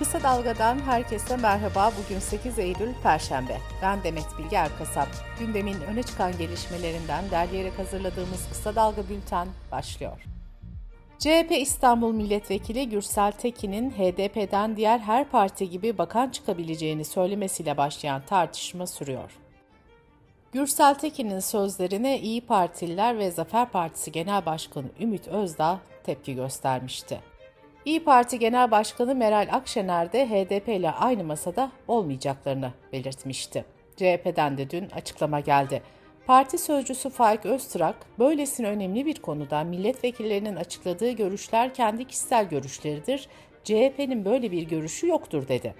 Kısa Dalga'dan herkese merhaba. Bugün 8 Eylül Perşembe. Ben Demet Bilge Erkasap. Gündemin öne çıkan gelişmelerinden derleyerek hazırladığımız Kısa Dalga Bülten başlıyor. CHP İstanbul Milletvekili Gürsel Tekin'in HDP'den diğer her parti gibi bakan çıkabileceğini söylemesiyle başlayan tartışma sürüyor. Gürsel Tekin'in sözlerine İyi Partililer ve Zafer Partisi Genel Başkanı Ümit Özdağ tepki göstermişti. İyi Parti Genel Başkanı Meral Akşener de HDP ile aynı masada olmayacaklarını belirtmişti. CHP'den de dün açıklama geldi. Parti sözcüsü Faik Öztrak, böylesine önemli bir konuda milletvekillerinin açıkladığı görüşler kendi kişisel görüşleridir, CHP'nin böyle bir görüşü yoktur dedi.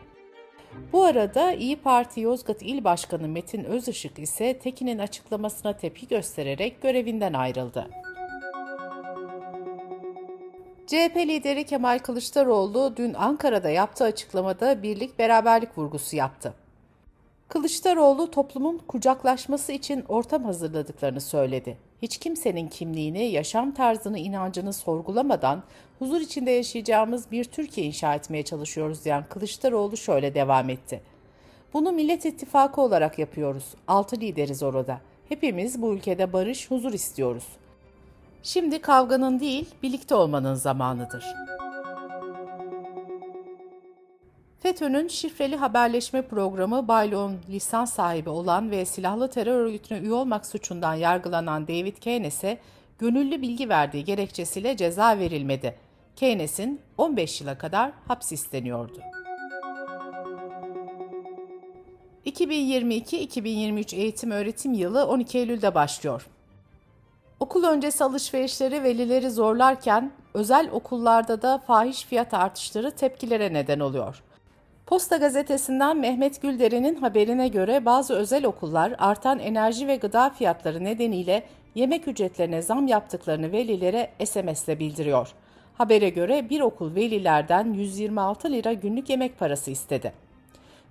Bu arada İyi Parti Yozgat İl Başkanı Metin Özışık ise Tekin'in açıklamasına tepki göstererek görevinden ayrıldı. CHP lideri Kemal Kılıçdaroğlu dün Ankara'da yaptığı açıklamada birlik beraberlik vurgusu yaptı. Kılıçdaroğlu toplumun kucaklaşması için ortam hazırladıklarını söyledi. Hiç kimsenin kimliğini, yaşam tarzını, inancını sorgulamadan huzur içinde yaşayacağımız bir Türkiye inşa etmeye çalışıyoruz diyen Kılıçdaroğlu şöyle devam etti. Bunu Millet İttifakı olarak yapıyoruz. Altı lideriz orada. Hepimiz bu ülkede barış, huzur istiyoruz. Şimdi kavganın değil, birlikte olmanın zamanıdır. FETÖ'nün şifreli haberleşme programı Baylon lisans sahibi olan ve silahlı terör örgütüne üye olmak suçundan yargılanan David Keynes'e gönüllü bilgi verdiği gerekçesiyle ceza verilmedi. Keynes'in 15 yıla kadar hapis isteniyordu. 2022-2023 eğitim öğretim yılı 12 Eylül'de başlıyor. Okul öncesi alışverişleri velileri zorlarken özel okullarda da fahiş fiyat artışları tepkilere neden oluyor. Posta gazetesinden Mehmet Gülderen'in haberine göre bazı özel okullar artan enerji ve gıda fiyatları nedeniyle yemek ücretlerine zam yaptıklarını velilere SMS'le bildiriyor. Habere göre bir okul velilerden 126 lira günlük yemek parası istedi.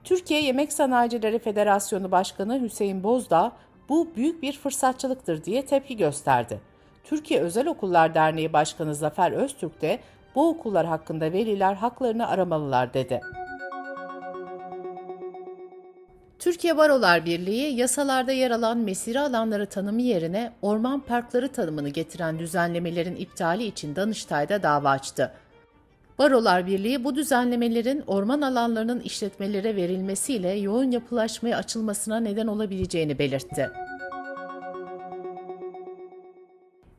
Türkiye Yemek Sanayicileri Federasyonu Başkanı Hüseyin Bozdağ bu büyük bir fırsatçılıktır diye tepki gösterdi. Türkiye Özel Okullar Derneği Başkanı Zafer Öztürk de bu okullar hakkında veliler haklarını aramalılar dedi. Türkiye Barolar Birliği yasalarda yer alan mesire alanları tanımı yerine orman parkları tanımını getiren düzenlemelerin iptali için Danıştay'da dava açtı. Barolar Birliği bu düzenlemelerin orman alanlarının işletmelere verilmesiyle yoğun yapılaşmaya açılmasına neden olabileceğini belirtti.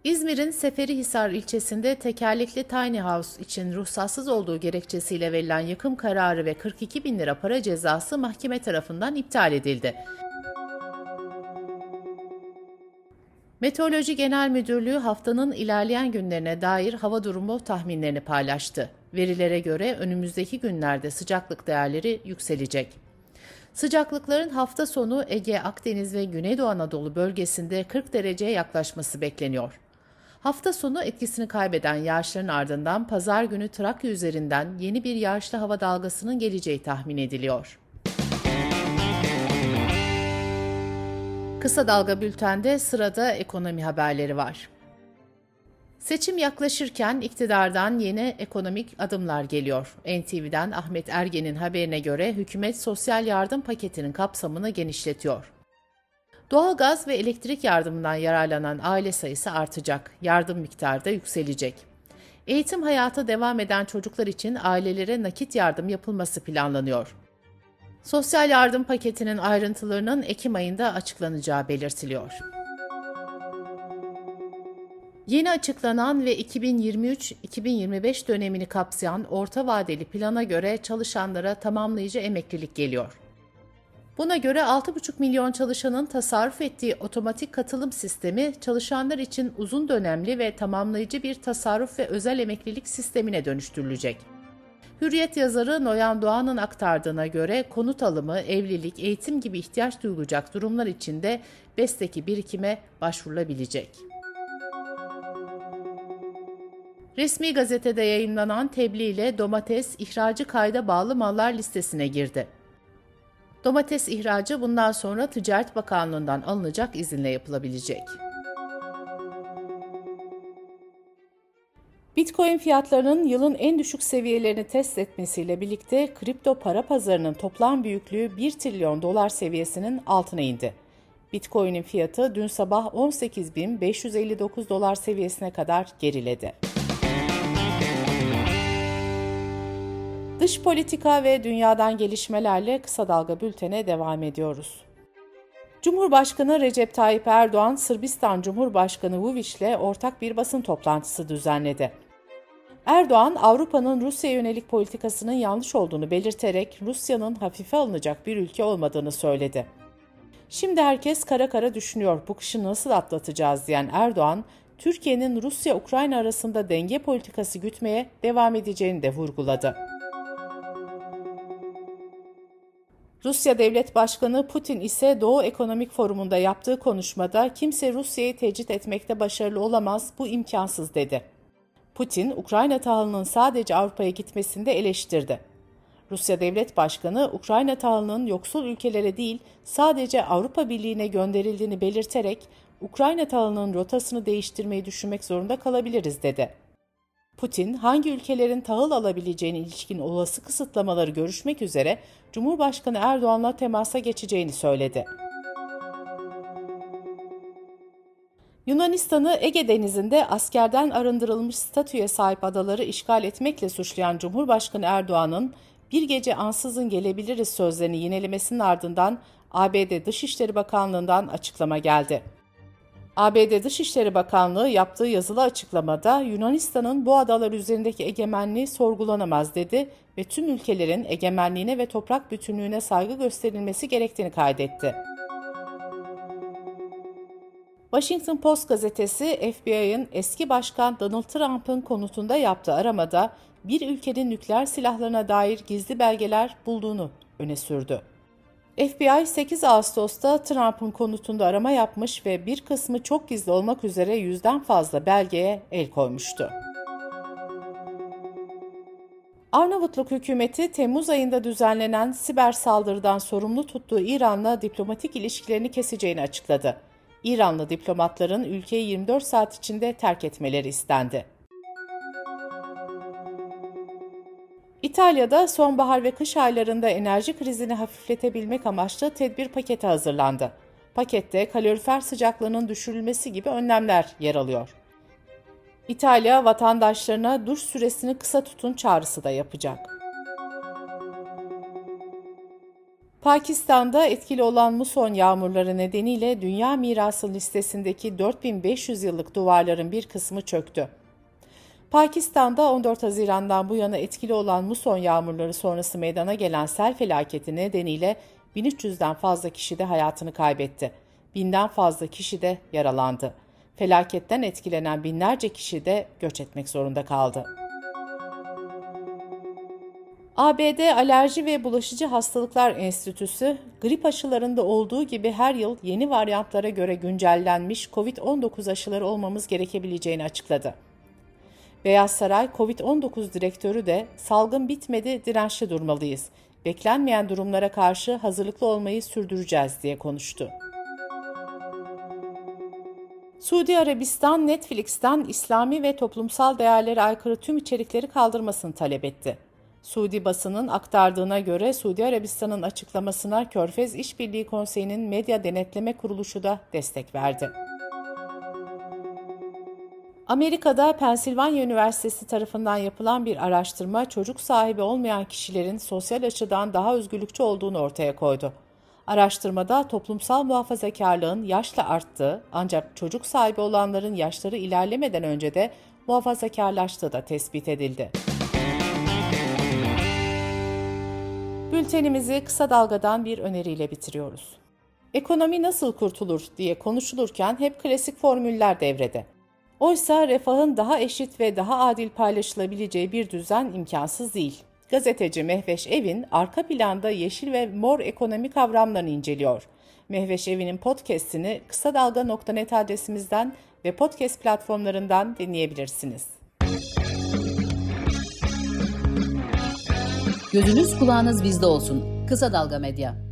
İzmir'in Seferihisar ilçesinde tekerlekli tiny house için ruhsatsız olduğu gerekçesiyle verilen yıkım kararı ve 42 bin lira para cezası mahkeme tarafından iptal edildi. Meteoroloji Genel Müdürlüğü haftanın ilerleyen günlerine dair hava durumu tahminlerini paylaştı. Verilere göre önümüzdeki günlerde sıcaklık değerleri yükselecek. Sıcaklıkların hafta sonu Ege, Akdeniz ve Güneydoğu Anadolu bölgesinde 40 dereceye yaklaşması bekleniyor. Hafta sonu etkisini kaybeden yağışların ardından pazar günü Trakya üzerinden yeni bir yağışlı hava dalgasının geleceği tahmin ediliyor. Kısa Dalga Bülten'de sırada ekonomi haberleri var. Seçim yaklaşırken iktidardan yeni ekonomik adımlar geliyor. NTV'den Ahmet Ergen'in haberine göre hükümet sosyal yardım paketinin kapsamını genişletiyor. Doğalgaz ve elektrik yardımından yararlanan aile sayısı artacak, yardım miktarı da yükselecek. Eğitim hayata devam eden çocuklar için ailelere nakit yardım yapılması planlanıyor. Sosyal yardım paketinin ayrıntılarının Ekim ayında açıklanacağı belirtiliyor. Yeni açıklanan ve 2023-2025 dönemini kapsayan orta vadeli plana göre çalışanlara tamamlayıcı emeklilik geliyor. Buna göre 6,5 milyon çalışanın tasarruf ettiği otomatik katılım sistemi çalışanlar için uzun dönemli ve tamamlayıcı bir tasarruf ve özel emeklilik sistemine dönüştürülecek. Hürriyet yazarı Noyan Doğan'ın aktardığına göre konut alımı, evlilik, eğitim gibi ihtiyaç duyulacak durumlar için de BES'teki birikime başvurulabilecek. Resmi gazetede yayınlanan tebliğ ile domates ihracı kayda bağlı mallar listesine girdi. Domates ihracı bundan sonra Ticaret Bakanlığı'ndan alınacak izinle yapılabilecek. Bitcoin fiyatlarının yılın en düşük seviyelerini test etmesiyle birlikte kripto para pazarının toplam büyüklüğü 1 trilyon dolar seviyesinin altına indi. Bitcoin'in fiyatı dün sabah 18.559 dolar seviyesine kadar geriledi. Dış politika ve dünyadan gelişmelerle kısa dalga bültene devam ediyoruz. Cumhurbaşkanı Recep Tayyip Erdoğan, Sırbistan Cumhurbaşkanı Vučić ile ortak bir basın toplantısı düzenledi. Erdoğan, Avrupa'nın Rusya yönelik politikasının yanlış olduğunu belirterek Rusya'nın hafife alınacak bir ülke olmadığını söyledi. Şimdi herkes kara kara düşünüyor bu kışı nasıl atlatacağız diyen Erdoğan, Türkiye'nin Rusya-Ukrayna arasında denge politikası gütmeye devam edeceğini de vurguladı. Rusya Devlet Başkanı Putin ise Doğu Ekonomik Forumu'nda yaptığı konuşmada kimse Rusya'yı tecrit etmekte başarılı olamaz, bu imkansız dedi. Putin, Ukrayna tahılının sadece Avrupa'ya gitmesini de eleştirdi. Rusya Devlet Başkanı, Ukrayna tahılının yoksul ülkelere değil sadece Avrupa Birliği'ne gönderildiğini belirterek, Ukrayna tahılının rotasını değiştirmeyi düşünmek zorunda kalabiliriz dedi. Putin, hangi ülkelerin tahıl alabileceğine ilişkin olası kısıtlamaları görüşmek üzere Cumhurbaşkanı Erdoğan'la temasa geçeceğini söyledi. Yunanistan'ı Ege Denizi'nde askerden arındırılmış statüye sahip adaları işgal etmekle suçlayan Cumhurbaşkanı Erdoğan'ın bir gece ansızın gelebiliriz sözlerini yinelemesinin ardından ABD Dışişleri Bakanlığı'ndan açıklama geldi. ABD Dışişleri Bakanlığı yaptığı yazılı açıklamada Yunanistan'ın bu adalar üzerindeki egemenliği sorgulanamaz dedi ve tüm ülkelerin egemenliğine ve toprak bütünlüğüne saygı gösterilmesi gerektiğini kaydetti. Washington Post gazetesi FBI'ın eski başkan Donald Trump'ın konutunda yaptığı aramada bir ülkenin nükleer silahlarına dair gizli belgeler bulduğunu öne sürdü. FBI 8 Ağustos'ta Trump'ın konutunda arama yapmış ve bir kısmı çok gizli olmak üzere yüzden fazla belgeye el koymuştu. Arnavutluk hükümeti Temmuz ayında düzenlenen siber saldırıdan sorumlu tuttuğu İran'la diplomatik ilişkilerini keseceğini açıkladı. İranlı diplomatların ülkeyi 24 saat içinde terk etmeleri istendi. İtalya'da sonbahar ve kış aylarında enerji krizini hafifletebilmek amaçlı tedbir paketi hazırlandı. Pakette kalorifer sıcaklığının düşürülmesi gibi önlemler yer alıyor. İtalya vatandaşlarına duş süresini kısa tutun çağrısı da yapacak. Pakistan'da etkili olan muson yağmurları nedeniyle Dünya Mirası listesindeki 4500 yıllık duvarların bir kısmı çöktü. Pakistan'da 14 Haziran'dan bu yana etkili olan muson yağmurları sonrası meydana gelen sel felaketi nedeniyle 1300'den fazla kişi de hayatını kaybetti. Binden fazla kişi de yaralandı. Felaketten etkilenen binlerce kişi de göç etmek zorunda kaldı. ABD Alerji ve Bulaşıcı Hastalıklar Enstitüsü, grip aşılarında olduğu gibi her yıl yeni varyantlara göre güncellenmiş COVID-19 aşıları olmamız gerekebileceğini açıkladı. Beyaz Saray COVID-19 direktörü de salgın bitmedi dirençli durmalıyız. Beklenmeyen durumlara karşı hazırlıklı olmayı sürdüreceğiz diye konuştu. Suudi Arabistan Netflix'ten İslami ve toplumsal değerlere aykırı tüm içerikleri kaldırmasını talep etti. Suudi basının aktardığına göre Suudi Arabistan'ın açıklamasına Körfez İşbirliği Konseyi'nin medya denetleme kuruluşu da destek verdi. Amerika'da Pensilvanya Üniversitesi tarafından yapılan bir araştırma çocuk sahibi olmayan kişilerin sosyal açıdan daha özgürlükçü olduğunu ortaya koydu. Araştırmada toplumsal muhafazakarlığın yaşla arttığı ancak çocuk sahibi olanların yaşları ilerlemeden önce de muhafazakarlaştığı da tespit edildi. Bültenimizi kısa dalgadan bir öneriyle bitiriyoruz. Ekonomi nasıl kurtulur diye konuşulurken hep klasik formüller devrede. Oysa refahın daha eşit ve daha adil paylaşılabileceği bir düzen imkansız değil. Gazeteci Mehveş Evin arka planda yeşil ve mor ekonomi kavramlarını inceliyor. Mehveş Evin'in podcast'ini kısa dalga.net adresimizden ve podcast platformlarından dinleyebilirsiniz. Gözünüz kulağınız bizde olsun. Kısa Dalga Medya.